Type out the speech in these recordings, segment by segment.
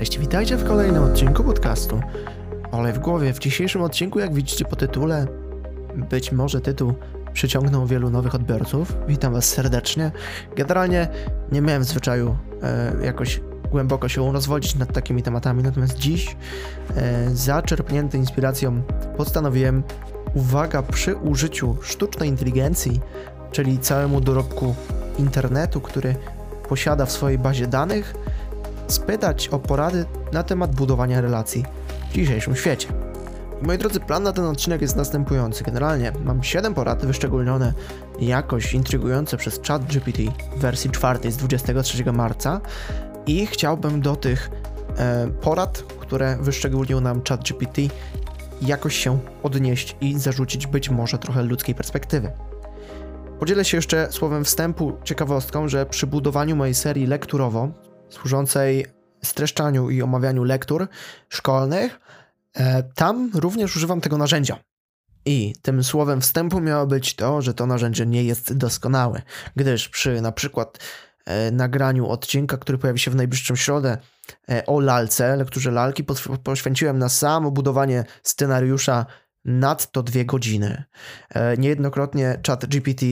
Cześć, witajcie w kolejnym odcinku podcastu. Olej w głowie. W dzisiejszym odcinku, jak widzicie po tytule, być może tytuł przyciągnął wielu nowych odbiorców. Witam Was serdecznie. Generalnie nie miałem zwyczaju e, jakoś głęboko się rozwodzić nad takimi tematami, natomiast dziś, e, zaczerpnięty inspiracją, postanowiłem, uwaga, przy użyciu sztucznej inteligencji, czyli całemu dorobku internetu, który posiada w swojej bazie danych, spytać o porady na temat budowania relacji w dzisiejszym świecie. Moi drodzy, plan na ten odcinek jest następujący. Generalnie mam 7 porad wyszczególnione jakoś intrygujące przez ChatGPT w wersji czwartej z 23 marca i chciałbym do tych e, porad, które wyszczególnił nam ChatGPT, jakoś się odnieść i zarzucić być może trochę ludzkiej perspektywy. Podzielę się jeszcze słowem wstępu ciekawostką, że przy budowaniu mojej serii lekturowo, służącej streszczaniu i omawianiu lektur szkolnych, e, tam również używam tego narzędzia. I tym słowem wstępu miało być to, że to narzędzie nie jest doskonałe, gdyż przy na przykład e, nagraniu odcinka, który pojawi się w najbliższą środę e, o lalce, lekturze lalki, poświęciłem na samo budowanie scenariusza nadto dwie godziny. Niejednokrotnie chat GPT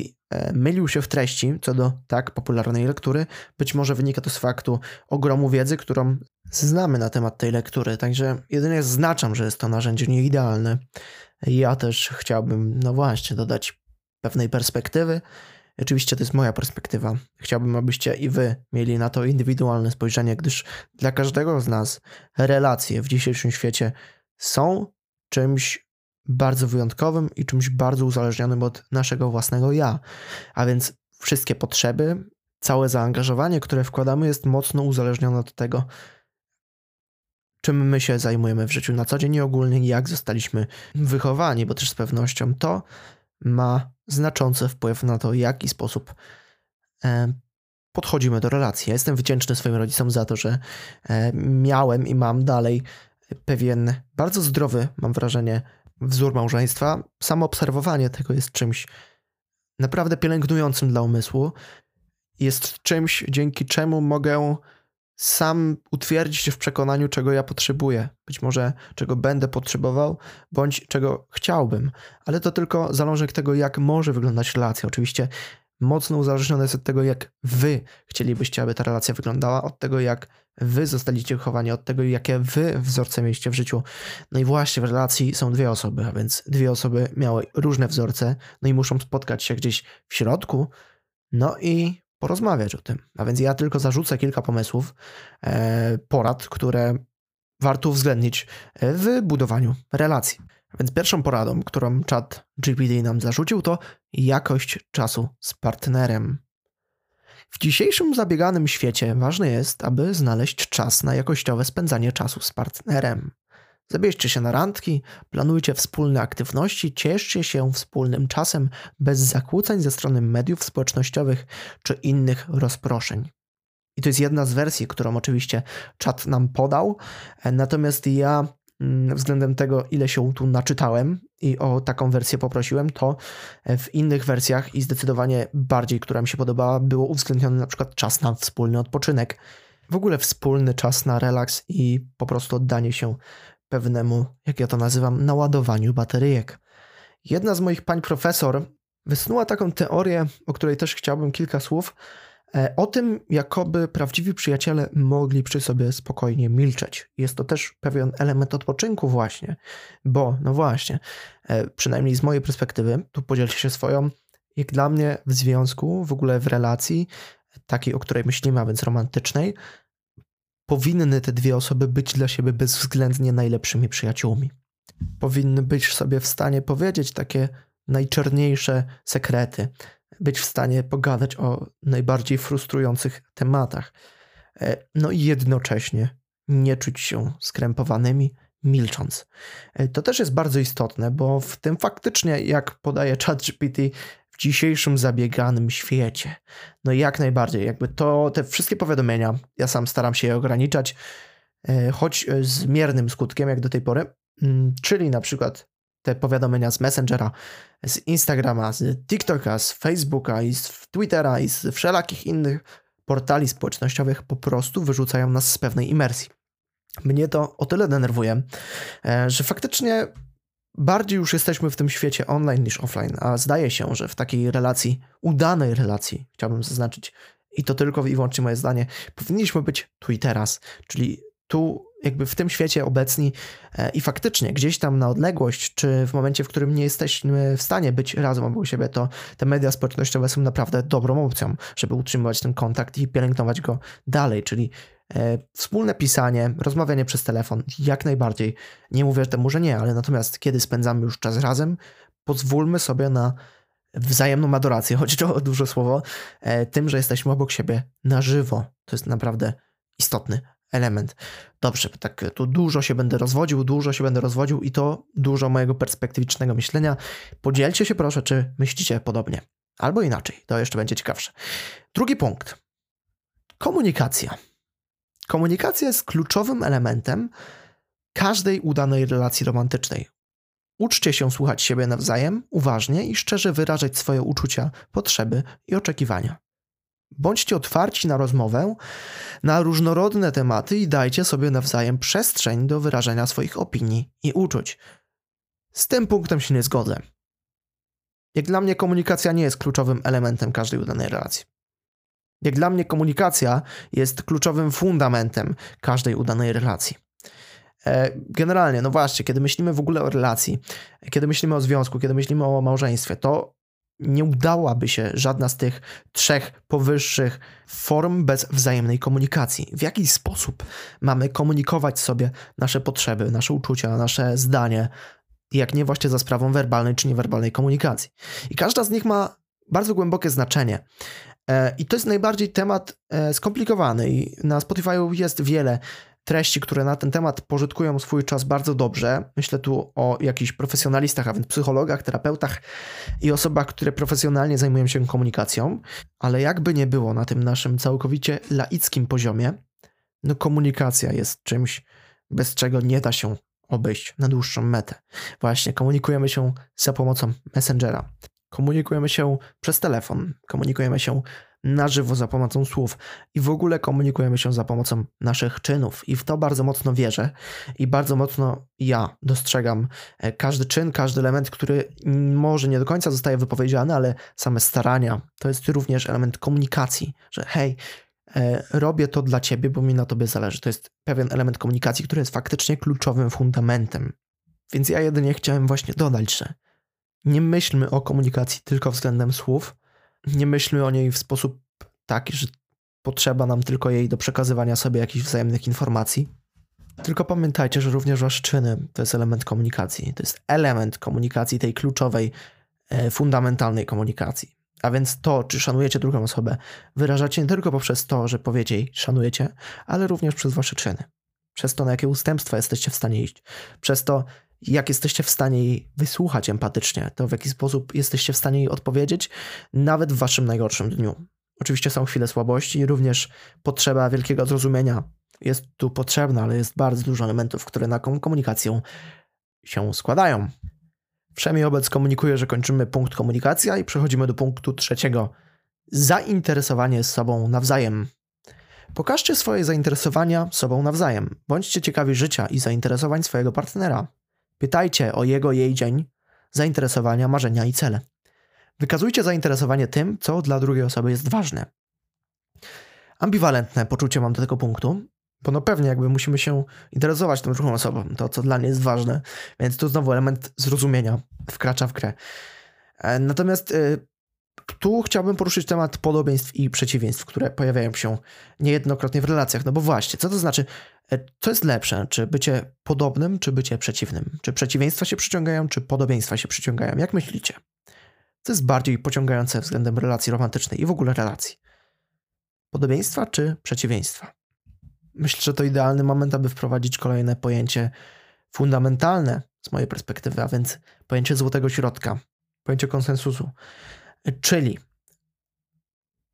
mylił się w treści co do tak popularnej lektury. Być może wynika to z faktu ogromu wiedzy, którą znamy na temat tej lektury, także jedynie zaznaczam, że jest to narzędzie nieidealne. Ja też chciałbym, no właśnie, dodać pewnej perspektywy. Oczywiście to jest moja perspektywa. Chciałbym, abyście i wy mieli na to indywidualne spojrzenie, gdyż dla każdego z nas relacje w dzisiejszym świecie są czymś bardzo wyjątkowym i czymś bardzo uzależnionym od naszego własnego ja. A więc wszystkie potrzeby, całe zaangażowanie, które wkładamy, jest mocno uzależnione od tego, czym my się zajmujemy w życiu na co dzień i ogólnie jak zostaliśmy wychowani, bo też z pewnością to ma znaczący wpływ na to, w jaki sposób e, podchodzimy do relacji. Ja jestem wdzięczny swoim rodzicom za to, że e, miałem i mam dalej pewien bardzo zdrowy, mam wrażenie, wzór małżeństwa, samo obserwowanie tego jest czymś naprawdę pielęgnującym dla umysłu. Jest czymś, dzięki czemu mogę sam utwierdzić się w przekonaniu, czego ja potrzebuję, być może czego będę potrzebował, bądź czego chciałbym, ale to tylko zalążek tego, jak może wyglądać relacja. Oczywiście mocno uzależnione jest od tego, jak wy chcielibyście, aby ta relacja wyglądała, od tego, jak wy zostaliście wychowani, od tego, jakie wy wzorce mieliście w życiu. No i właśnie w relacji są dwie osoby, a więc dwie osoby miały różne wzorce, no i muszą spotkać się gdzieś w środku, no i porozmawiać o tym. A więc ja tylko zarzucę kilka pomysłów, e, porad, które warto uwzględnić w budowaniu relacji. Więc pierwszą poradą, którą czat GPT nam zarzucił, to jakość czasu z partnerem. W dzisiejszym zabieganym świecie ważne jest, aby znaleźć czas na jakościowe spędzanie czasu z partnerem. Zabierzcie się na randki, planujcie wspólne aktywności, cieszcie się wspólnym czasem bez zakłóceń ze strony mediów społecznościowych czy innych rozproszeń. I to jest jedna z wersji, którą oczywiście czat nam podał. Natomiast ja względem tego, ile się tu naczytałem i o taką wersję poprosiłem, to w innych wersjach i zdecydowanie bardziej, która mi się podobała, było uwzględniony na przykład czas na wspólny odpoczynek. W ogóle wspólny czas na relaks i po prostu oddanie się pewnemu, jak ja to nazywam, naładowaniu bateryjek. Jedna z moich pań profesor wysnuła taką teorię, o której też chciałbym kilka słów, E, o tym, jakoby prawdziwi przyjaciele mogli przy sobie spokojnie milczeć. Jest to też pewien element odpoczynku, właśnie, bo, no właśnie, e, przynajmniej z mojej perspektywy, tu podzielcie się swoją, jak dla mnie w związku, w ogóle w relacji, takiej, o której myślimy, a więc romantycznej, powinny te dwie osoby być dla siebie bezwzględnie najlepszymi przyjaciółmi. Powinny być sobie w stanie powiedzieć takie najczarniejsze sekrety, być w stanie pogadać o najbardziej frustrujących tematach. E, no i jednocześnie nie czuć się skrępowanymi, milcząc. E, to też jest bardzo istotne, bo w tym faktycznie, jak podaje ChatGPT, w dzisiejszym zabieganym świecie, no jak najbardziej, jakby to, te wszystkie powiadomienia, ja sam staram się je ograniczać, e, choć z miernym skutkiem, jak do tej pory, mm, czyli na przykład te powiadomienia z Messengera, z Instagrama, z TikToka, z Facebooka i z Twittera i z wszelakich innych portali społecznościowych po prostu wyrzucają nas z pewnej imersji. mnie to o tyle denerwuje, e, że faktycznie bardziej już jesteśmy w tym świecie online niż offline, a zdaje się, że w takiej relacji, udanej relacji, chciałbym zaznaczyć, i to tylko i wyłącznie moje zdanie, powinniśmy być tu i teraz, czyli tu jakby w tym świecie obecni e, i faktycznie gdzieś tam na odległość, czy w momencie, w którym nie jesteśmy w stanie być razem obok siebie, to te media społecznościowe są naprawdę dobrą opcją, żeby utrzymywać ten kontakt i pielęgnować go dalej, czyli e, wspólne pisanie, rozmawianie przez telefon, jak najbardziej. Nie mówię temu, że nie, ale natomiast kiedy spędzamy już czas razem, pozwólmy sobie na wzajemną adorację, choć to duże słowo, e, tym, że jesteśmy obok siebie na żywo. To jest naprawdę istotny element. Dobrze, tak tu dużo się będę rozwodził, dużo się będę rozwodził i to dużo mojego perspektywicznego myślenia. Podzielcie się proszę, czy myślicie podobnie. Albo inaczej, to jeszcze będzie ciekawsze. Drugi punkt. Komunikacja. Komunikacja jest kluczowym elementem każdej udanej relacji romantycznej. Uczcie się słuchać siebie nawzajem, uważnie i szczerze wyrażać swoje uczucia, potrzeby i oczekiwania. Bądźcie otwarci na rozmowę, na różnorodne tematy i dajcie sobie nawzajem przestrzeń do wyrażenia swoich opinii i uczuć. Z tym punktem się nie zgodzę. Jak dla mnie komunikacja nie jest kluczowym elementem każdej udanej relacji. Jak dla mnie komunikacja jest kluczowym fundamentem każdej udanej relacji. E, generalnie, no właśnie, kiedy myślimy w ogóle o relacji, kiedy myślimy o związku, kiedy myślimy o małżeństwie, to nie udałaby się żadna z tych trzech powyższych form bez wzajemnej komunikacji. W jaki sposób mamy komunikować sobie nasze potrzeby, nasze uczucia, nasze zdanie, jak nie właśnie za sprawą werbalnej czy niewerbalnej komunikacji. I każda z nich ma bardzo głębokie znaczenie. E, I to jest najbardziej temat e, skomplikowany i na Spotify jest wiele treści, które na ten temat pożytkują swój czas bardzo dobrze. Myślę tu o jakichś profesjonalistach, a więc psychologach, terapeutach i osobach, które profesjonalnie zajmują się komunikacją, ale jakby nie było na tym naszym całkowicie laickim poziomie, no komunikacja jest czymś, bez czego nie da się obejść na dłuższą metę. Właśnie komunikujemy się za pomocą Messengera. Komunikujemy się przez telefon, komunikujemy się na żywo za pomocą słów i w ogóle komunikujemy się za pomocą naszych czynów. I w to bardzo mocno wierzę i bardzo mocno ja dostrzegam e, każdy czyn, każdy element, który może nie do końca zostaje wypowiedziany, ale same starania to jest również element komunikacji, że hej, e, robię to dla ciebie, bo mi na tobie zależy. To jest pewien element komunikacji, który jest faktycznie kluczowym fundamentem. Więc ja jedynie chciałem właśnie dodać, że nie myślmy o komunikacji tylko względem słów, nie myślmy o niej w sposób taki, że potrzeba nam tylko jej do przekazywania sobie jakichś wzajemnych informacji. Tylko pamiętajcie, że również wasze czyny to jest element komunikacji. To jest element komunikacji, tej kluczowej, e, fundamentalnej komunikacji. A więc to, czy szanujecie drugą osobę, wyrażacie nie tylko poprzez to, że powiecie jej szanujecie, ale również przez wasze czyny. Przez to, na jakie ustępstwa jesteście w stanie iść. Przez to, jak jesteście w stanie jej wysłuchać empatycznie, to w jaki sposób jesteście w stanie jej odpowiedzieć, nawet w waszym najgorszym dniu. Oczywiście są chwile słabości, również potrzeba wielkiego zrozumienia jest tu potrzebna, ale jest bardzo dużo elementów, które na komunikację się składają. Wszemi obec komunikuje, że kończymy punkt komunikacja i przechodzimy do punktu trzeciego. Zainteresowanie sobą nawzajem. Pokażcie swoje zainteresowania sobą nawzajem. Bądźcie ciekawi życia i zainteresowań swojego partnera. Pytajcie o jego, jej dzień, zainteresowania, marzenia i cele. Wykazujcie zainteresowanie tym, co dla drugiej osoby jest ważne. Ambiwalentne poczucie mam do tego punktu, bo no pewnie jakby musimy się interesować tą drugą osobą, to co dla niej jest ważne, więc tu znowu element zrozumienia wkracza w grę. E, natomiast y, tu chciałbym poruszyć temat podobieństw i przeciwieństw, które pojawiają się niejednokrotnie w relacjach. No bo właśnie, co to znaczy, e, co jest lepsze? Czy bycie podobnym, czy bycie przeciwnym? Czy przeciwieństwa się przyciągają, czy podobieństwa się przyciągają? Jak myślicie? Co jest bardziej pociągające względem relacji romantycznej i w ogóle relacji? Podobieństwa czy przeciwieństwa? Myślę, że to idealny moment, aby wprowadzić kolejne pojęcie fundamentalne z mojej perspektywy, a więc pojęcie złotego środka, pojęcie konsensusu. Czyli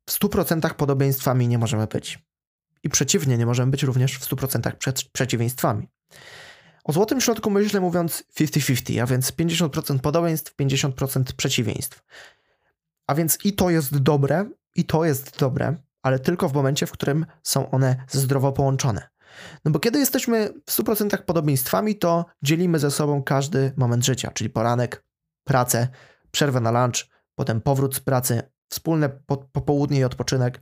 w 100% podobieństwami nie możemy być. I przeciwnie, nie możemy być również w 100% przed, przeciwieństwami. O złotym środku myślę mówiąc 50-50, a więc 50% podobieństw, 50% przeciwieństw. A więc i to jest dobre, i to jest dobre, ale tylko w momencie, w którym są one zdrowo połączone. No bo kiedy jesteśmy w 100% podobieństwami, to dzielimy ze sobą każdy moment życia, czyli poranek, pracę, przerwę na lunch, potem powrót z pracy, wspólne po popołudnie i odpoczynek,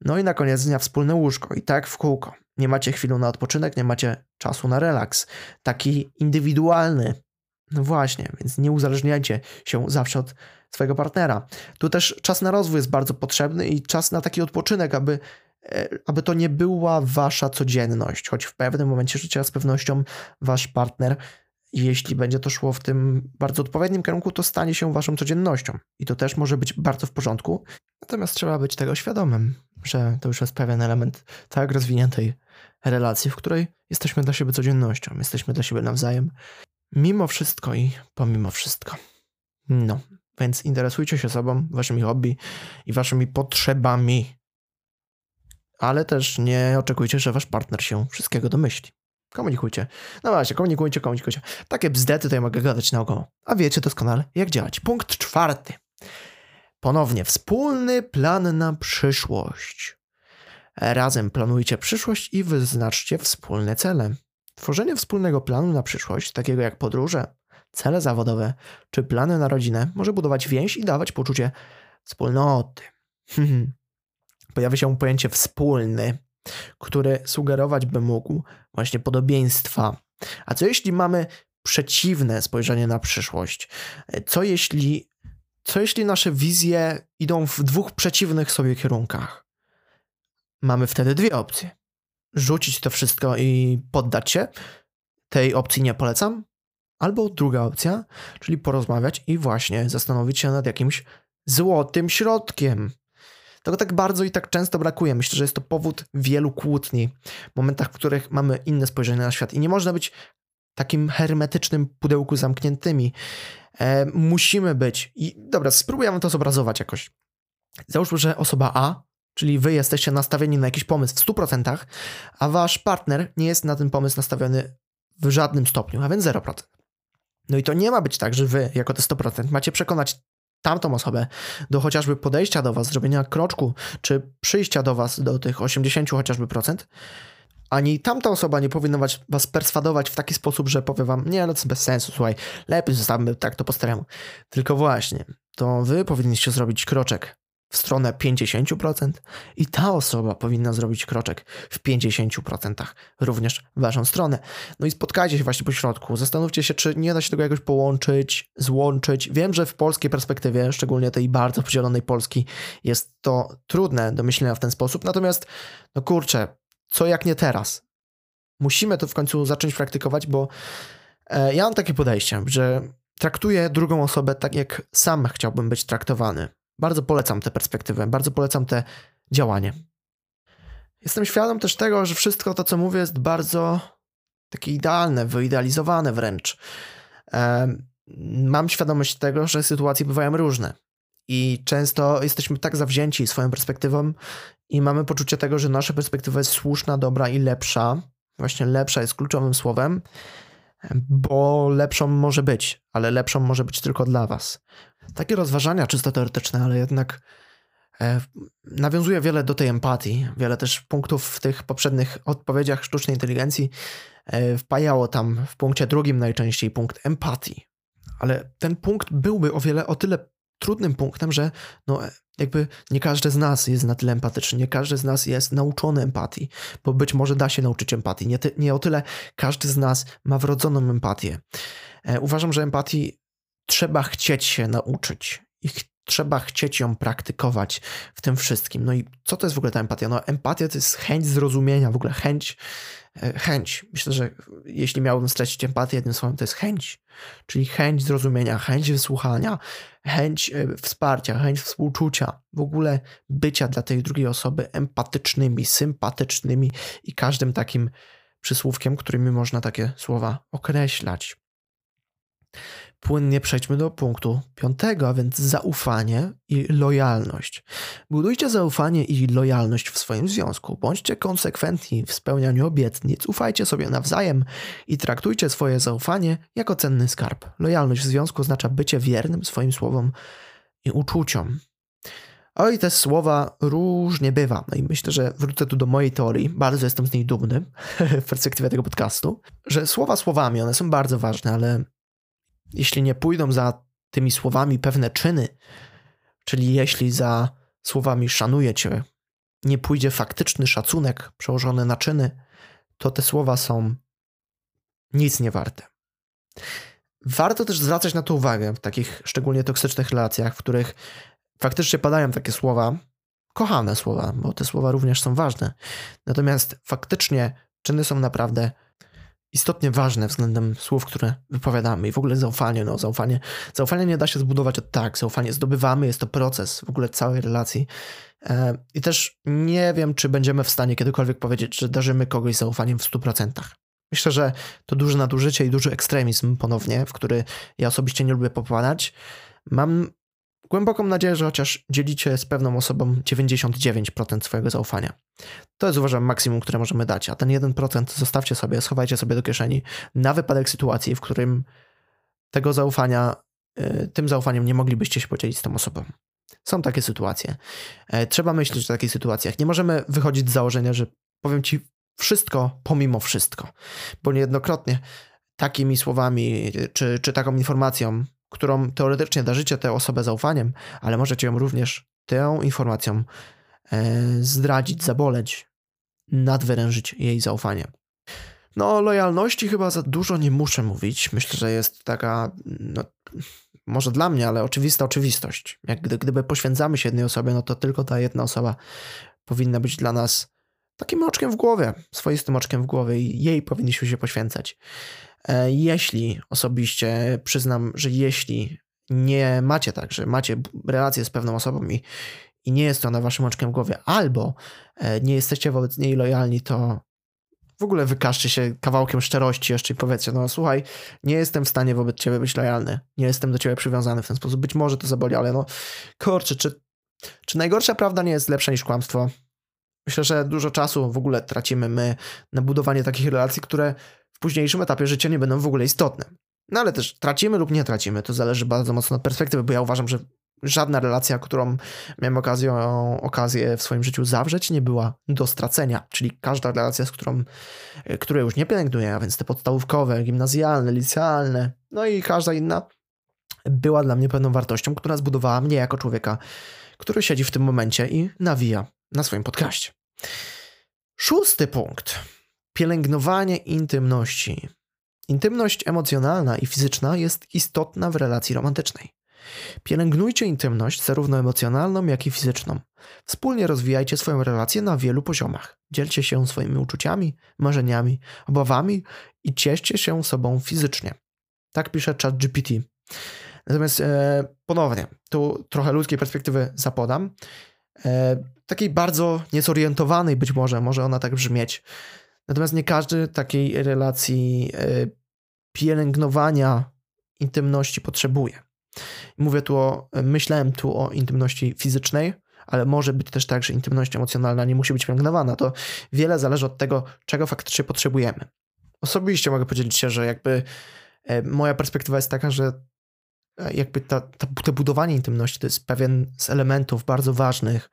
no i na koniec dnia wspólne łóżko i tak w kółko. Nie macie chwili na odpoczynek, nie macie czasu na relaks. Taki indywidualny. No właśnie, więc nie uzależniajcie się zawsze od swojego partnera. Tu też czas na rozwój jest bardzo potrzebny i czas na taki odpoczynek, aby, e, aby to nie była wasza codzienność, choć w pewnym momencie życia z pewnością wasz partner, jeśli będzie to szło w tym bardzo odpowiednim kierunku, to stanie się waszą codziennością. I to też może być bardzo w porządku. Natomiast trzeba być tego świadomym, że to już jest pewien element tak rozwiniętej relacji, w której jesteśmy dla siebie codziennością, jesteśmy dla siebie nawzajem, mimo wszystko i pomimo wszystko. No, więc interesujcie się sobą, waszymi hobby i waszymi potrzebami. Ale też nie oczekujcie, że wasz partner się wszystkiego domyśli. Komunikujcie. No właśnie, komunikujcie, komunikujcie. Takie bzdety tutaj mogę gadać naokoło. A wiecie doskonale, jak działać. Punkt czwarty. Ponownie, wspólny plan na przyszłość. Razem planujcie przyszłość i wyznaczcie wspólne cele. Tworzenie wspólnego planu na przyszłość, takiego jak podróże, cele zawodowe czy plany na rodzinę, może budować więź i dawać poczucie wspólnoty. Pojawia się pojęcie wspólny, który sugerować by mógł właśnie podobieństwa. A co jeśli mamy przeciwne spojrzenie na przyszłość? Co jeśli, co jeśli nasze wizje idą w dwóch przeciwnych sobie kierunkach? Mamy wtedy dwie opcje. Rzucić to wszystko i poddać się. Tej opcji nie polecam. Albo druga opcja, czyli porozmawiać i właśnie zastanowić się nad jakimś złotym środkiem. Tego tak bardzo i tak często brakuje. Myślę, że jest to powód wielu kłótni, momentach, w których mamy inne spojrzenie na świat i nie można być takim hermetycznym pudełku zamkniętymi. E, musimy być. I dobra, spróbujemy to zobrazować jakoś. Załóżmy, że osoba A, czyli wy jesteście nastawieni na jakiś pomysł w 100%, a wasz partner nie jest na ten pomysł nastawiony w żadnym stopniu, a więc 0%. No i to nie ma być tak, że wy, jako te 100%, macie przekonać tamtą osobę do chociażby podejścia do was, zrobienia kroczku, czy przyjścia do was do tych 80 chociażby procent, ani tamta osoba nie powinna was, perswadować w taki sposób, że powie wam, nie, no to jest bez sensu, słuchaj, lepiej zostawmy tak to po staremu. Tylko właśnie, to wy powinniście zrobić kroczek w stronę 50% i ta osoba powinna zrobić kroczek w 50% również w waszą stronę. No i spotkajcie się właśnie po środku. Zastanówcie się, czy nie da się tego jakoś połączyć, złączyć. Wiem, że w polskiej perspektywie, szczególnie tej bardzo podzielonej Polski, jest to trudne do myślenia w ten sposób. Natomiast, no kurczę, co jak nie teraz? Musimy to w końcu zacząć praktykować, bo e, ja mam takie podejście, że traktuję drugą osobę tak, jak sam chciałbym być traktowany. Bardzo polecam tę perspektywę, bardzo polecam te działanie. Jestem świadom też tego, że wszystko to, co mówię, jest bardzo takie idealne, wyidealizowane wręcz. Mam świadomość tego, że sytuacje bywają różne. I często jesteśmy tak zawzięci swoją perspektywą i mamy poczucie tego, że nasza perspektywa jest słuszna, dobra i lepsza. Właśnie lepsza jest kluczowym słowem, bo lepszą może być, ale lepszą może być tylko dla Was. Takie rozważania czysto teoretyczne, ale jednak e, nawiązuje wiele do tej empatii. Wiele też punktów w tych poprzednich odpowiedziach sztucznej inteligencji e, wpajało tam w punkcie drugim najczęściej punkt empatii. Ale ten punkt byłby o wiele, o tyle trudnym punktem, że no, jakby nie każdy z nas jest na tyle empatyczny, nie każdy z nas jest nauczony empatii, bo być może da się nauczyć empatii. Nie, ty, nie o tyle każdy z nas ma wrodzoną empatię. E, uważam, że empatii trzeba chcieć się nauczyć i trzeba chcieć ją praktykować w tym wszystkim. No i co to jest w ogóle ta empatia? No empatia to jest chęć zrozumienia, w ogóle chęć, e, chęć. Myślę, że jeśli miałbym stracić empatię jednym słowem, to jest chęć. Czyli chęć zrozumienia, chęć wysłuchania, chęć e, wsparcia, chęć współczucia, w ogóle bycia dla tej drugiej osoby empatycznymi, sympatycznymi i każdym takim przysłówkiem, którymi można takie słowa określać płynnie przejdźmy do punktu piątego, a więc zaufanie i lojalność. Budujcie zaufanie i lojalność w swoim związku. Bądźcie konsekwentni w spełnianiu obietnic, ufajcie sobie nawzajem i traktujcie swoje zaufanie jako cenny skarb. Lojalność w związku oznacza bycie wiernym swoim słowom i uczuciom. Oj, te słowa różnie bywa. No i myślę, że wrócę tu do mojej teorii. Bardzo jestem z niej dumny w perspektywie tego podcastu, że słowa słowami, one są bardzo ważne, ale jeśli nie pójdą za tymi słowami pewne czyny, czyli jeśli za słowami szanuję cię, nie pójdzie faktyczny szacunek przełożony na czyny, to te słowa są nic nie warte. Warto też zwracać na to uwagę w takich szczególnie toksycznych relacjach, w których faktycznie padają takie słowa, kochane słowa, bo te słowa również są ważne. Natomiast faktycznie czyny są naprawdę istotnie ważne względem słów, które wypowiadamy i w ogóle zaufanie. No, zaufanie, zaufanie nie da się zbudować od tak. Zaufanie zdobywamy, jest to proces w ogóle całej relacji. E, I też nie wiem, czy będziemy w stanie kiedykolwiek powiedzieć, że darzymy kogoś zaufaniem w 100%. Myślę, że to duże nadużycie i duży ekstremizm ponownie, w który ja osobiście nie lubię popadać. Mam głęboką nadzieję, że chociaż dzielicie z pewną osobą 99% swojego zaufania. To jest uważam maksimum, które możemy dać, a ten 1% zostawcie sobie, schowajcie sobie do kieszeni na wypadek sytuacji, w którym tego zaufania, y, tym zaufaniem nie moglibyście się podzielić z tą osobą. Są takie sytuacje. E, trzeba myśleć o takich sytuacjach. Nie możemy wychodzić z założenia, że powiem ci wszystko pomimo wszystko, bo niejednokrotnie takimi słowami czy, czy taką informacją, którą teoretycznie darzycie tę osobę zaufaniem, ale możecie ją również tą informacją e, zdradzić, zaboleć, nadwyrężyć jej zaufanie. No, o lojalności chyba za dużo nie muszę mówić. Myślę, że jest taka, no, może dla mnie, ale oczywista oczywistość. Jak gdy, gdyby poświęcamy się jednej osobie, no to tylko ta jedna osoba powinna być dla nas takim oczkiem w głowie, swoistym oczkiem w głowie i jej powinniśmy się poświęcać. E, jeśli osobiście przyznam, że jeśli nie macie tak, że macie relację z pewną osobą i, i nie jest ona waszym oczkiem głowie, albo e, nie jesteście wobec niej lojalni, to w ogóle wykażcie się kawałkiem szczerości jeszcze i powiedzcie, no słuchaj, nie jestem w stanie wobec ciebie być lojalny, nie jestem do ciebie przywiązany w ten sposób, być może to zaboli, ale no kurczę, czy, czy najgorsza prawda nie jest lepsza niż kłamstwo? Myślę, że dużo czasu w ogóle tracimy my na budowanie takich relacji, które późniejszym etapie życia nie będą w ogóle istotne. No ale też tracimy lub nie tracimy, to zależy bardzo mocno od perspektywy, bo ja uważam, że żadna relacja, którą miałem okazję, okazję w swoim życiu zawrzeć, nie była do stracenia. Czyli każda relacja, z którą, której już nie pielęgnuję, a więc te podstawówkowe, gimnazjalne, licealne, no i każda inna, była dla mnie pewną wartością, która zbudowała mnie jako człowieka, który siedzi w tym momencie i nawija na swoim podcaście. Szósty punkt. Pielęgnowanie intymności. Intymność emocjonalna i fizyczna jest istotna w relacji romantycznej. Pielęgnujcie intymność zarówno emocjonalną, jak i fizyczną. Wspólnie rozwijajcie swoją relację na wielu poziomach. Dzielcie się swoimi uczuciami, marzeniami, obawami i cieszcie się sobą fizycznie. Tak pisze ChatGPT. Natomiast e, ponownie, tu trochę ludzkiej perspektywy zapodam. E, takiej bardzo niezorientowanej być może, może ona tak brzmieć. Natomiast nie każdy takiej relacji e, pielęgnowania intymności potrzebuje. Mówię tu o, myślałem tu o intymności fizycznej, ale może być też tak, że intymność emocjonalna nie musi być pielęgnowana. To wiele zależy od tego, czego faktycznie potrzebujemy. Osobiście mogę podzielić się, że jakby e, moja perspektywa jest taka, że E, jakby ta, ta, to budowanie intymności to jest pewien z elementów bardzo ważnych,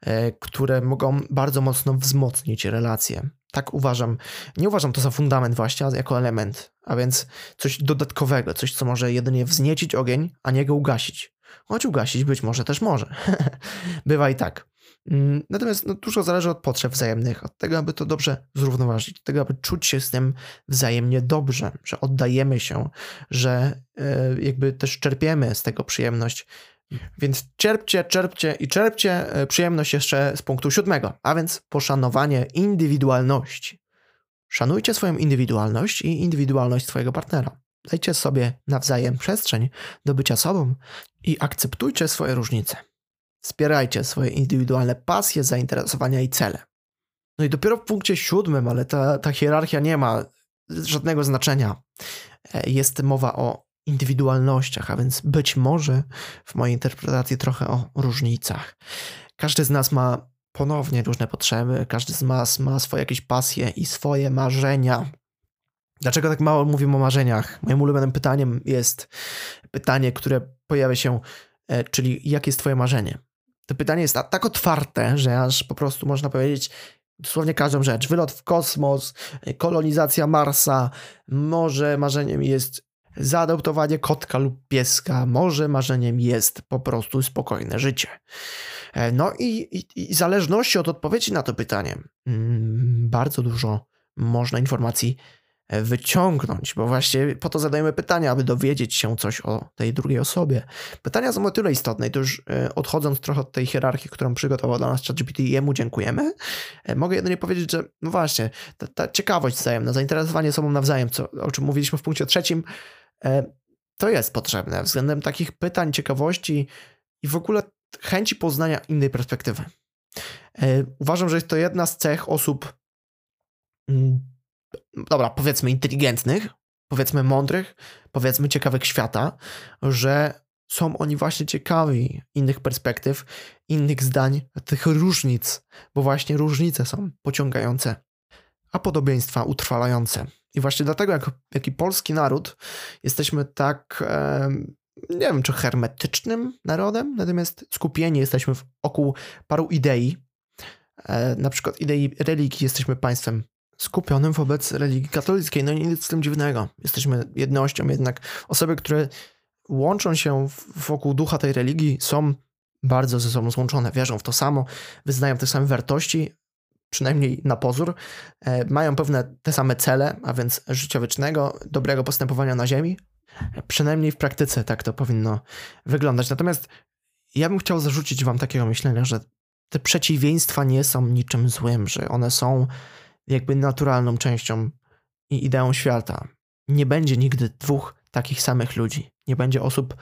e, które mogą bardzo mocno wzmocnić relacje. Tak uważam. Nie uważam to za fundament właśnie, ale jako element, a więc coś dodatkowego, coś, co może jedynie wzniecić ogień, a nie go ugasić. Choć ugasić być może też może. Bywa i tak. Mm, natomiast no, dużo zależy od potrzeb wzajemnych, od tego, aby to dobrze zrównoważyć, od tego, aby czuć się z tym wzajemnie dobrze, że oddajemy się, że e, jakby też czerpiemy z tego przyjemność. Więc czerpcie, czerpcie i czerpcie e, przyjemność jeszcze z punktu siódmego, a więc poszanowanie indywidualności. Szanujcie swoją indywidualność i indywidualność swojego partnera. Dajcie sobie nawzajem przestrzeń do bycia sobą i akceptujcie swoje różnice. Wspierajcie swoje indywidualne pasje, zainteresowania i cele. No i dopiero w punkcie siódmym, ale ta, ta hierarchia nie ma żadnego znaczenia. E, jest mowa o indywidualnościach, a więc być może w mojej interpretacji trochę o różnicach. Każdy z nas ma ponownie różne potrzeby, każdy z nas ma swoje jakieś pasje i swoje marzenia. Dlaczego tak mało mówimy o marzeniach? Moim ulubionym pytaniem jest pytanie, które pojawia się, e, czyli jakie jest Twoje marzenie? to pytanie jest tak otwarte, że aż po prostu można powiedzieć dosłownie każdą rzecz. Wylot w kosmos, kolonizacja Marsa, może marzeniem jest zaadoptowanie kotka lub pieska, może marzeniem jest po prostu spokojne życie. E, no i, i, i w zależności od odpowiedzi na to pytanie, mm, bardzo dużo można informacji E, wyciągnąć, bo właśnie po to zadajemy pytania, aby dowiedzieć się coś o tej drugiej osobie. Pytania są o tyle istotne i to już e, odchodząc trochę od tej hierarchii, którą przygotował dla nas ChatGPT, jemu dziękujemy. Mogę jedynie powiedzieć, że no właśnie, ta, ta ciekawość wzajemna, zainteresowanie sobą nawzajem, co, o czym mówiliśmy w punkcie trzecim, to jest potrzebne względem takich pytań, ciekawości i w ogóle chęci poznania innej perspektywy. Uważam, że jest to jedna z cech osób mm, dobra, powiedzmy inteligentnych, powiedzmy mądrych, powiedzmy ciekawych świata, że są oni właśnie ciekawi innych perspektyw, innych zdań, tych różnic, bo właśnie różnice są pociągające, a podobieństwa utrwalające. I właśnie dlatego, jak, jaki polski naród, jesteśmy tak, nie wiem, czy hermetycznym narodem, natomiast skupieni jesteśmy wokół paru idei. E, na przykład idei religii, jesteśmy państwem skupionym wobec religii katolickiej. No nic z tym dziwnego. Jesteśmy jednością, jednak osoby, które łączą się wokół ducha tej religii, są bardzo ze sobą złączone, wierzą w to samo, wyznają te same wartości, przynajmniej na pozór, e, mają pewne te same cele, a więc życia wiecznego, dobrego postępowania na ziemi. Przynajmniej w praktyce tak to powinno wyglądać. Natomiast ja bym chciał zarzucić wam takiego myślenia, że te przeciwieństwa nie są niczym złym, że one są jakby naturalną częścią i ideą świata. Nie będzie nigdy dwóch takich samych ludzi. Nie będzie osób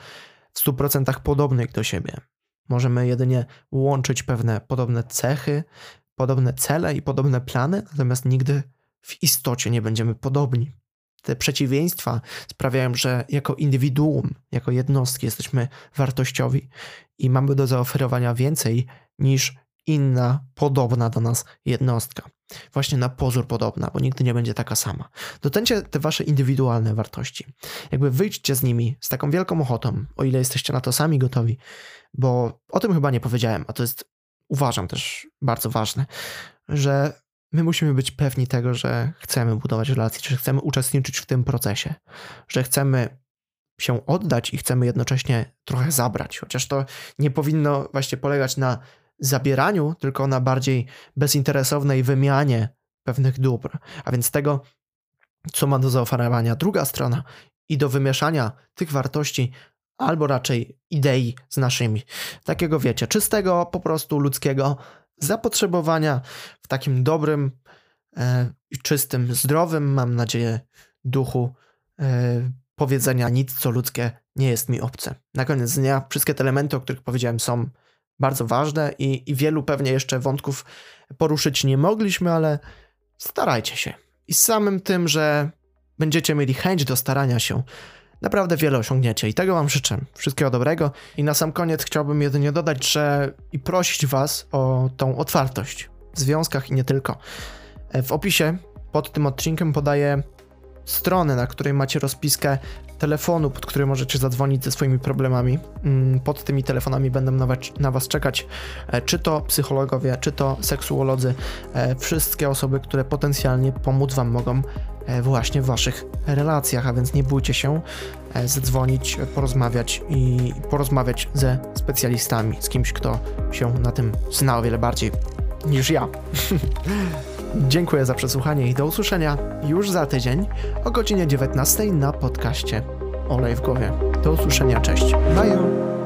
w 100% podobnych do siebie. Możemy jedynie łączyć pewne podobne cechy, podobne cele i podobne plany, natomiast nigdy w istocie nie będziemy podobni. Te przeciwieństwa sprawiają, że jako indywiduum, jako jednostki jesteśmy wartościowi i mamy do zaoferowania więcej niż inna, podobna do nas jednostka. Właśnie na pozór podobna, bo nigdy nie będzie taka sama. Dotencie te wasze indywidualne wartości. Jakby wyjdźcie z nimi z taką wielką ochotą, o ile jesteście na to sami gotowi, bo o tym chyba nie powiedziałem, a to jest, uważam też bardzo ważne, że my musimy być pewni tego, że chcemy budować relacje, że chcemy uczestniczyć w tym procesie, że chcemy się oddać i chcemy jednocześnie trochę zabrać. Chociaż to nie powinno właśnie polegać na zabieraniu, tylko na bardziej bezinteresownej wymianie pewnych dóbr, a więc tego, co ma do zaoferowania druga strona i do wymieszania tych wartości albo raczej idei z naszymi. Takiego wiecie, czystego, po prostu ludzkiego zapotrzebowania w takim dobrym e, i czystym, zdrowym, mam nadzieję, duchu e, powiedzenia nic, co ludzkie nie jest mi obce. Na koniec dnia wszystkie te elementy, o których powiedziałem, są bardzo ważne i, i wielu pewnie jeszcze wątków poruszyć nie mogliśmy, ale starajcie się. I z samym tym, że będziecie mieli chęć do starania się, naprawdę wiele osiągniecie i tego Wam życzę. Wszystkiego dobrego. I na sam koniec chciałbym jedynie dodać, że i prosić Was o tą otwartość w związkach i nie tylko. W opisie pod tym odcinkiem podaję stronę, na której macie rozpiskę telefonu, pod który możecie zadzwonić ze swoimi problemami. Mm, pod tymi telefonami będą na was, czekać e, czy to psychologowie, czy to seksuolodzy, e, wszystkie osoby, które potencjalnie pomóc wam mogą e, właśnie w waszych relacjach, a więc nie bójcie się zadzwonić, porozmawiać i porozmawiać ze specjalistami, z kimś, kto się na tym zna o wiele bardziej niż ja. Dziękuję za przesłuchanie i do usłyszenia już za tydzień o godzinie 19 na podcaście Olej w głowie. Do usłyszenia, cześć. Bye.